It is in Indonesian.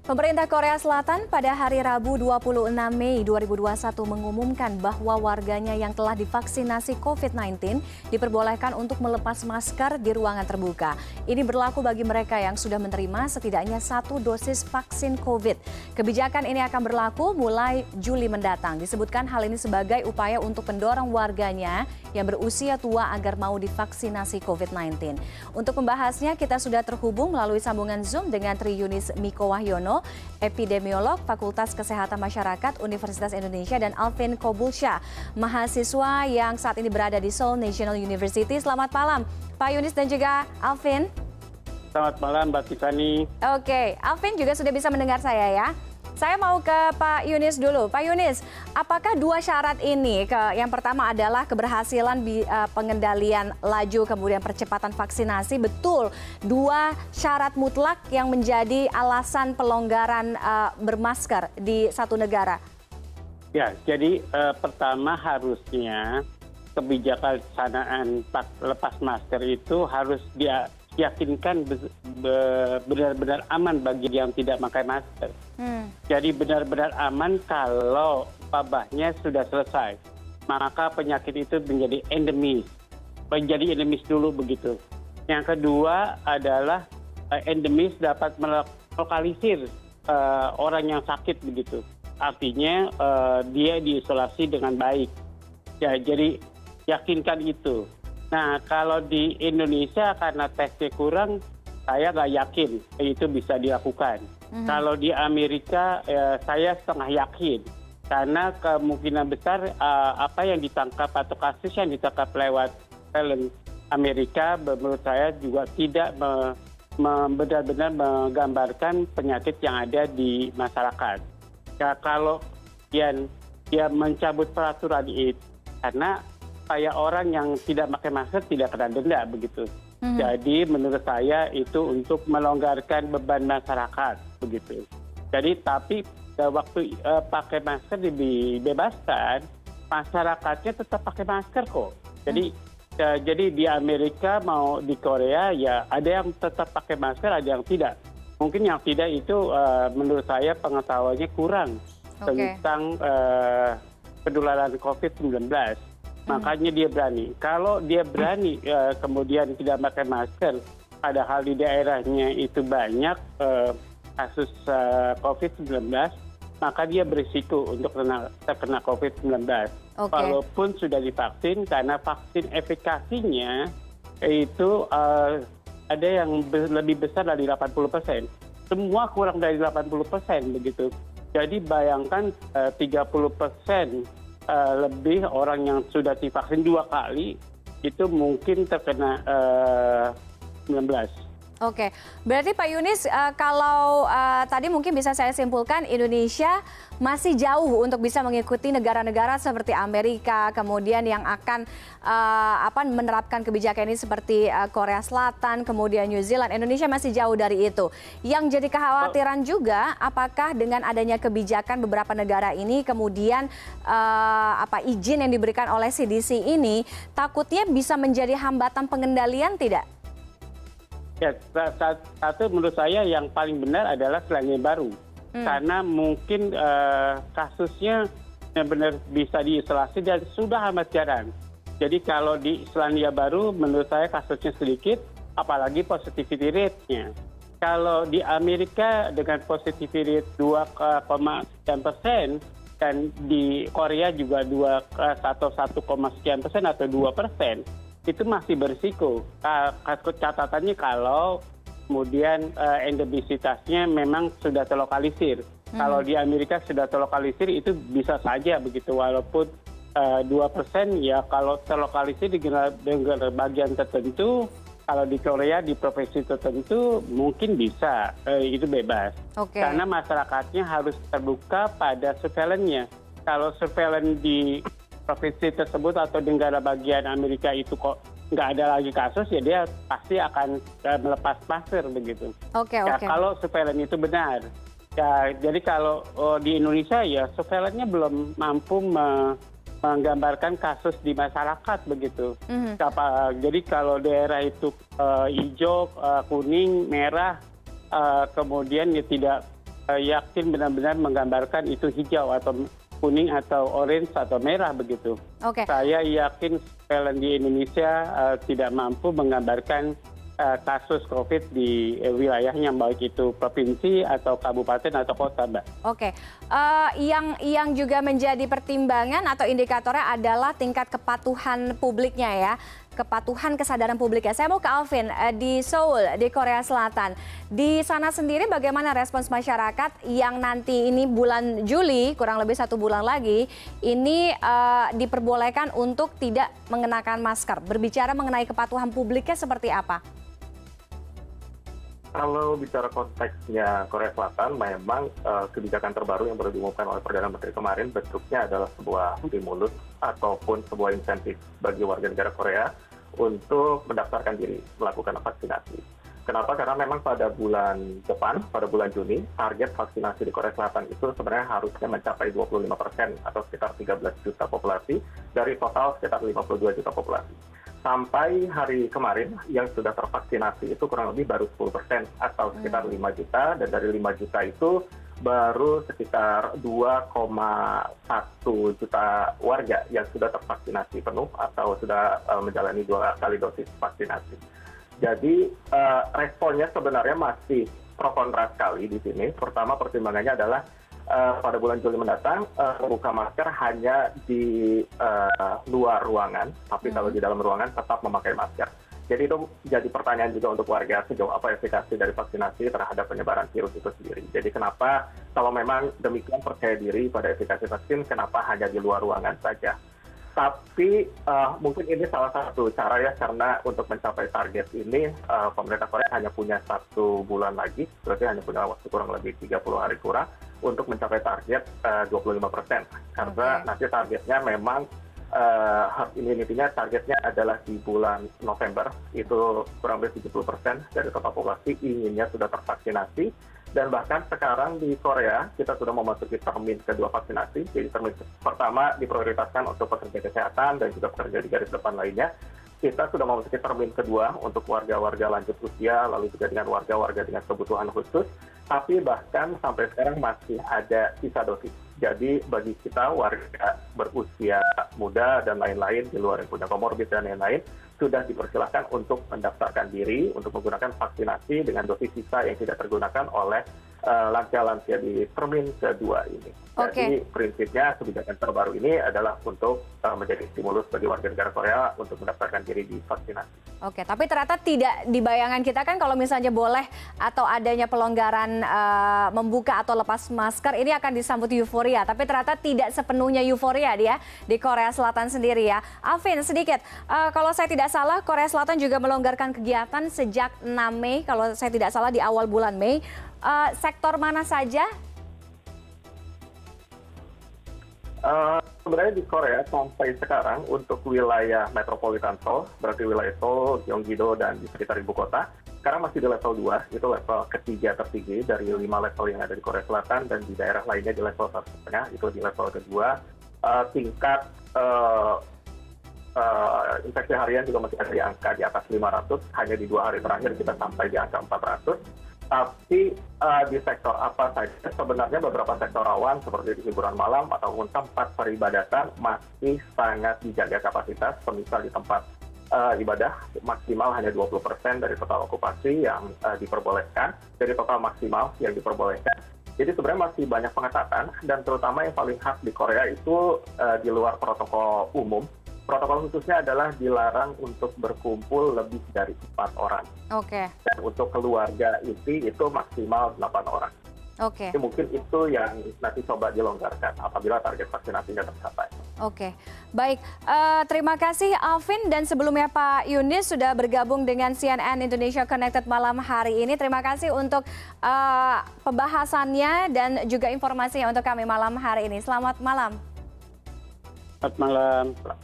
Pemerintah Korea Selatan pada hari Rabu 26 Mei 2021 mengumumkan bahwa warganya yang telah divaksinasi COVID-19 diperbolehkan untuk melepas masker di ruangan terbuka. Ini berlaku bagi mereka yang sudah menerima setidaknya satu dosis vaksin COVID. Kebijakan ini akan berlaku mulai Juli mendatang. Disebutkan hal ini sebagai upaya untuk mendorong warganya yang berusia tua agar mau divaksinasi COVID-19. Untuk membahasnya, kita sudah terhubung melalui sambungan Zoom dengan Tri Yunis Miko Wahyono, epidemiolog Fakultas Kesehatan Masyarakat Universitas Indonesia dan Alvin Kobulsha, mahasiswa yang saat ini berada di Seoul National University. Selamat malam, Pak Yunis dan juga Alvin. Selamat malam, Mbak Tiffany. Oke, Alvin juga sudah bisa mendengar saya ya. Saya mau ke Pak Yunis dulu. Pak Yunis, apakah dua syarat ini, ke, yang pertama adalah keberhasilan bi, uh, pengendalian laju, kemudian percepatan vaksinasi, betul dua syarat mutlak yang menjadi alasan pelonggaran uh, bermasker di satu negara? Ya, jadi uh, pertama harusnya kebijakan sanaan lepas masker itu harus dia yakinkan benar benar aman bagi yang tidak pakai masker. Hmm. Jadi benar benar aman kalau wabahnya sudah selesai. Maka penyakit itu menjadi endemis. Menjadi endemis dulu begitu. Yang kedua adalah uh, endemis dapat melokalisir uh, orang yang sakit begitu. Artinya uh, dia diisolasi dengan baik. Ya, jadi yakinkan itu nah kalau di indonesia karena tesnya kurang saya nggak yakin itu bisa dilakukan mhm. kalau di amerika eh, saya setengah yakin karena kemungkinan besar uh, apa yang ditangkap atau kasus yang ditangkap lewat film Amerika menurut saya juga tidak me, me, benar-benar menggambarkan penyakit yang ada di masyarakat. Ya, kalau dia, dia mencabut peraturan itu karena supaya orang yang tidak pakai masker tidak kena denda begitu. Hmm. Jadi menurut saya itu untuk melonggarkan beban masyarakat begitu. Jadi tapi uh, waktu uh, pakai masker dibebaskan, masyarakatnya tetap pakai masker kok. Jadi hmm. uh, jadi di Amerika mau di Korea ya ada yang tetap pakai masker, ada yang tidak. Mungkin yang tidak itu uh, menurut saya pengetahuannya kurang okay. tentang uh, penularan COVID-19 makanya dia berani. Kalau dia berani eh, kemudian tidak pakai masker padahal di daerahnya itu banyak eh, kasus eh, covid 19 maka dia berisiko untuk terkena covid 19 walaupun sudah divaksin karena vaksin efikasinya itu ada yang lebih besar dari 80 persen. Semua kurang dari 80 persen begitu. Jadi bayangkan 30 persen lebih orang yang sudah divaksin dua kali itu mungkin terkena uh, eh, 19 oke berarti pak yunis uh, kalau uh, tadi mungkin bisa saya simpulkan indonesia masih jauh untuk bisa mengikuti negara-negara seperti amerika kemudian yang akan apa menerapkan kebijakan ini seperti korea selatan kemudian new zealand. Indonesia masih jauh dari itu. Yang jadi kekhawatiran juga apakah dengan adanya kebijakan beberapa negara ini kemudian apa izin yang diberikan oleh cdc ini takutnya bisa menjadi hambatan pengendalian tidak ya satu menurut saya yang paling benar adalah selandia baru. Hmm. karena mungkin uh, kasusnya benar benar bisa diisolasi dan sudah amat jarang. Jadi kalau di selandia baru menurut saya kasusnya sedikit apalagi positivity rate-nya. Kalau di Amerika dengan positivity rate 2,9 persen dan di Korea juga 2 atau 1, sekian persen atau 2 persen itu masih berisiko. Catatannya kalau kemudian eh, endemisitasnya memang sudah terlokalisir. Kalau hmm. di amerika sudah terlokalisir itu bisa saja begitu. Walaupun eh, dua persen ya kalau terlokalisir di bagian tertentu kalau di korea di provinsi tertentu mungkin bisa. Eh, itu bebas. Karena masyarakatnya harus terbuka pada surveillance-nya. Kalau surveillance di provinsi tersebut atau di negara bagian amerika itu kok nggak ada lagi kasus ya dia pasti akan uh, melepas masker begitu. Oke okay, ya, Okay. Kalau surveillance itu benar. Ya jadi kalau oh, di Indonesia ya surveillance-nya belum mampu me menggambarkan kasus di masyarakat begitu. Mm -hmm. jadi kalau daerah itu uh, hijau, uh, kuning, merah, uh, kemudian ya tidak yakin benar benar menggambarkan itu hijau atau kuning atau orange atau merah begitu. Saya yakin surveillance di Indonesia uh, tidak mampu menggambarkan uh, kasus COVID di uh, wilayahnya baik itu provinsi atau kabupaten atau kota, Mbak. Oke, uh, yang yang juga menjadi pertimbangan atau indikatornya adalah tingkat kepatuhan publiknya ya kepatuhan kesadaran publik ya. Saya mau ke Alvin uh, di Seoul di Korea Selatan. Di sana sendiri bagaimana respons masyarakat yang nanti ini bulan Juli kurang lebih satu bulan lagi ini uh, diperbolehkan untuk tidak mengenakan masker. Berbicara mengenai kepatuhan publiknya seperti apa? kalau bicara konteksnya Korea Selatan, memang uh, kebijakan terbaru yang baru diumumkan oleh Perdana Menteri kemarin bentuknya adalah sebuah stimulus ataupun sebuah insentif bagi warga negara Korea untuk mendaftarkan diri melakukan vaksinasi. Kenapa? Karena memang pada bulan depan, pada bulan Juni, target vaksinasi di Korea Selatan itu sebenarnya harusnya mencapai 25 persen atau sekitar 13 juta populasi dari total sekitar 52 juta populasi sampai hari kemarin yang sudah tervaksinasi itu kurang lebih baru 10 persen atau sekitar 5 hmm. juta dan dari 5 juta itu baru sekitar 2,1 juta warga yang sudah tervaksinasi penuh atau sudah uh, menjalani dua kali dosis vaksinasi. Jadi uh, responnya sebenarnya masih pro kontra sekali di sini. Pertama pertimbangannya adalah Eh, pada bulan Juli mendatang uh, membuka masker hanya di uh, luar ruangan, tapi hmm. kalau di dalam ruangan tetap memakai masker. Jadi itu jadi pertanyaan juga untuk warga sejauh apa efikasi dari vaksinasi terhadap penyebaran virus itu sendiri. Jadi kenapa kalau memang demikian percaya diri pada efikasi vaksin, kenapa hanya di luar ruangan saja? Tapi uh, mungkin ini salah satu cara ya karena untuk mencapai target ini uh, pemerintah Korea hanya punya satu bulan lagi, berarti hanya punya waktu kurang lebih 30 hari kurang untuk mencapai target uh, 25 persen. Karena okay. nanti targetnya memang uh, herd immunity-nya targetnya adalah di bulan November, itu kurang lebih 70 persen dari total populasi inginnya sudah tervaksinasi. Dan bahkan sekarang di Korea kita sudah memasuki termin kedua vaksinasi. Jadi termin pertama diprioritaskan untuk pekerja kesehatan dan juga pekerja di garis depan lainnya kita sudah memasuki termin kedua untuk warga-warga lanjut usia, lalu juga dengan warga-warga dengan kebutuhan khusus, tapi bahkan sampai sekarang masih ada sisa dosis. Jadi bagi kita warga berusia muda dan lain-lain di luar yang punya komorbid dan lain-lain, sudah dipersilahkan untuk mendaftarkan diri untuk menggunakan vaksinasi dengan dosis sisa yang tidak tergunakan oleh uh, lansia-lansia di termin kedua ini. Jadi prinsipnya kebijakan terbaru ini adalah untuk uh, menjadi stimulus bagi warga negara Korea untuk mendaftarkan diri di vaksinasi. Oke, tapi ternyata tidak dibayangkan kita kan kalau misalnya boleh atau adanya pelonggaran uh, membuka atau lepas masker ini akan disambut euforia, tapi ternyata tidak sepenuhnya euforia dia di Korea Selatan sendiri ya. Alvin sedikit, uh, kalau saya tidak salah Korea Selatan juga melonggarkan kegiatan sejak 6 Mei kalau saya tidak salah di awal bulan Mei sektor mana saja? Uh, sebenarnya di Korea sampai sekarang untuk wilayah metropolitan Seoul, berarti wilayah Seoul, Gyeonggi-do, dan di sekitar ibu kota, sekarang masih di level 2, itu level ketiga tertinggi dari lima level yang ada di Korea Selatan, dan di daerah lainnya di level satu setengah, itu di level kedua. Uh, tingkat uh, uh, infeksi harian juga masih ada di angka di atas 500, hanya di dua hari terakhir kita sampai di angka 400 tapi uh, di sektor apa saja? Sebenarnya beberapa sektor rawan seperti di hiburan malam ataupun tempat peribadatan masih sangat dijaga kapasitas. Semisal di tempat uh, ibadah maksimal hanya 20% dari total okupasi yang uh, diperbolehkan dari total maksimal yang diperbolehkan. Jadi sebenarnya masih banyak pengetatan dan terutama yang paling khas di Korea itu uh, di luar protokol umum protokol khususnya adalah dilarang untuk berkumpul lebih dari empat orang. Oke. Okay. Dan untuk keluarga inti itu maksimal delapan orang. Oke. Okay. Mungkin itu yang nanti coba dilonggarkan apabila target vaksinasinya tercapai. Oke, okay. baik. Uh, terima kasih Alvin dan sebelumnya Pak Yunis sudah bergabung dengan CNN Indonesia Connected malam hari ini. Terima kasih untuk uh, pembahasannya dan juga informasinya untuk kami malam hari ini. Selamat malam. Selamat malam.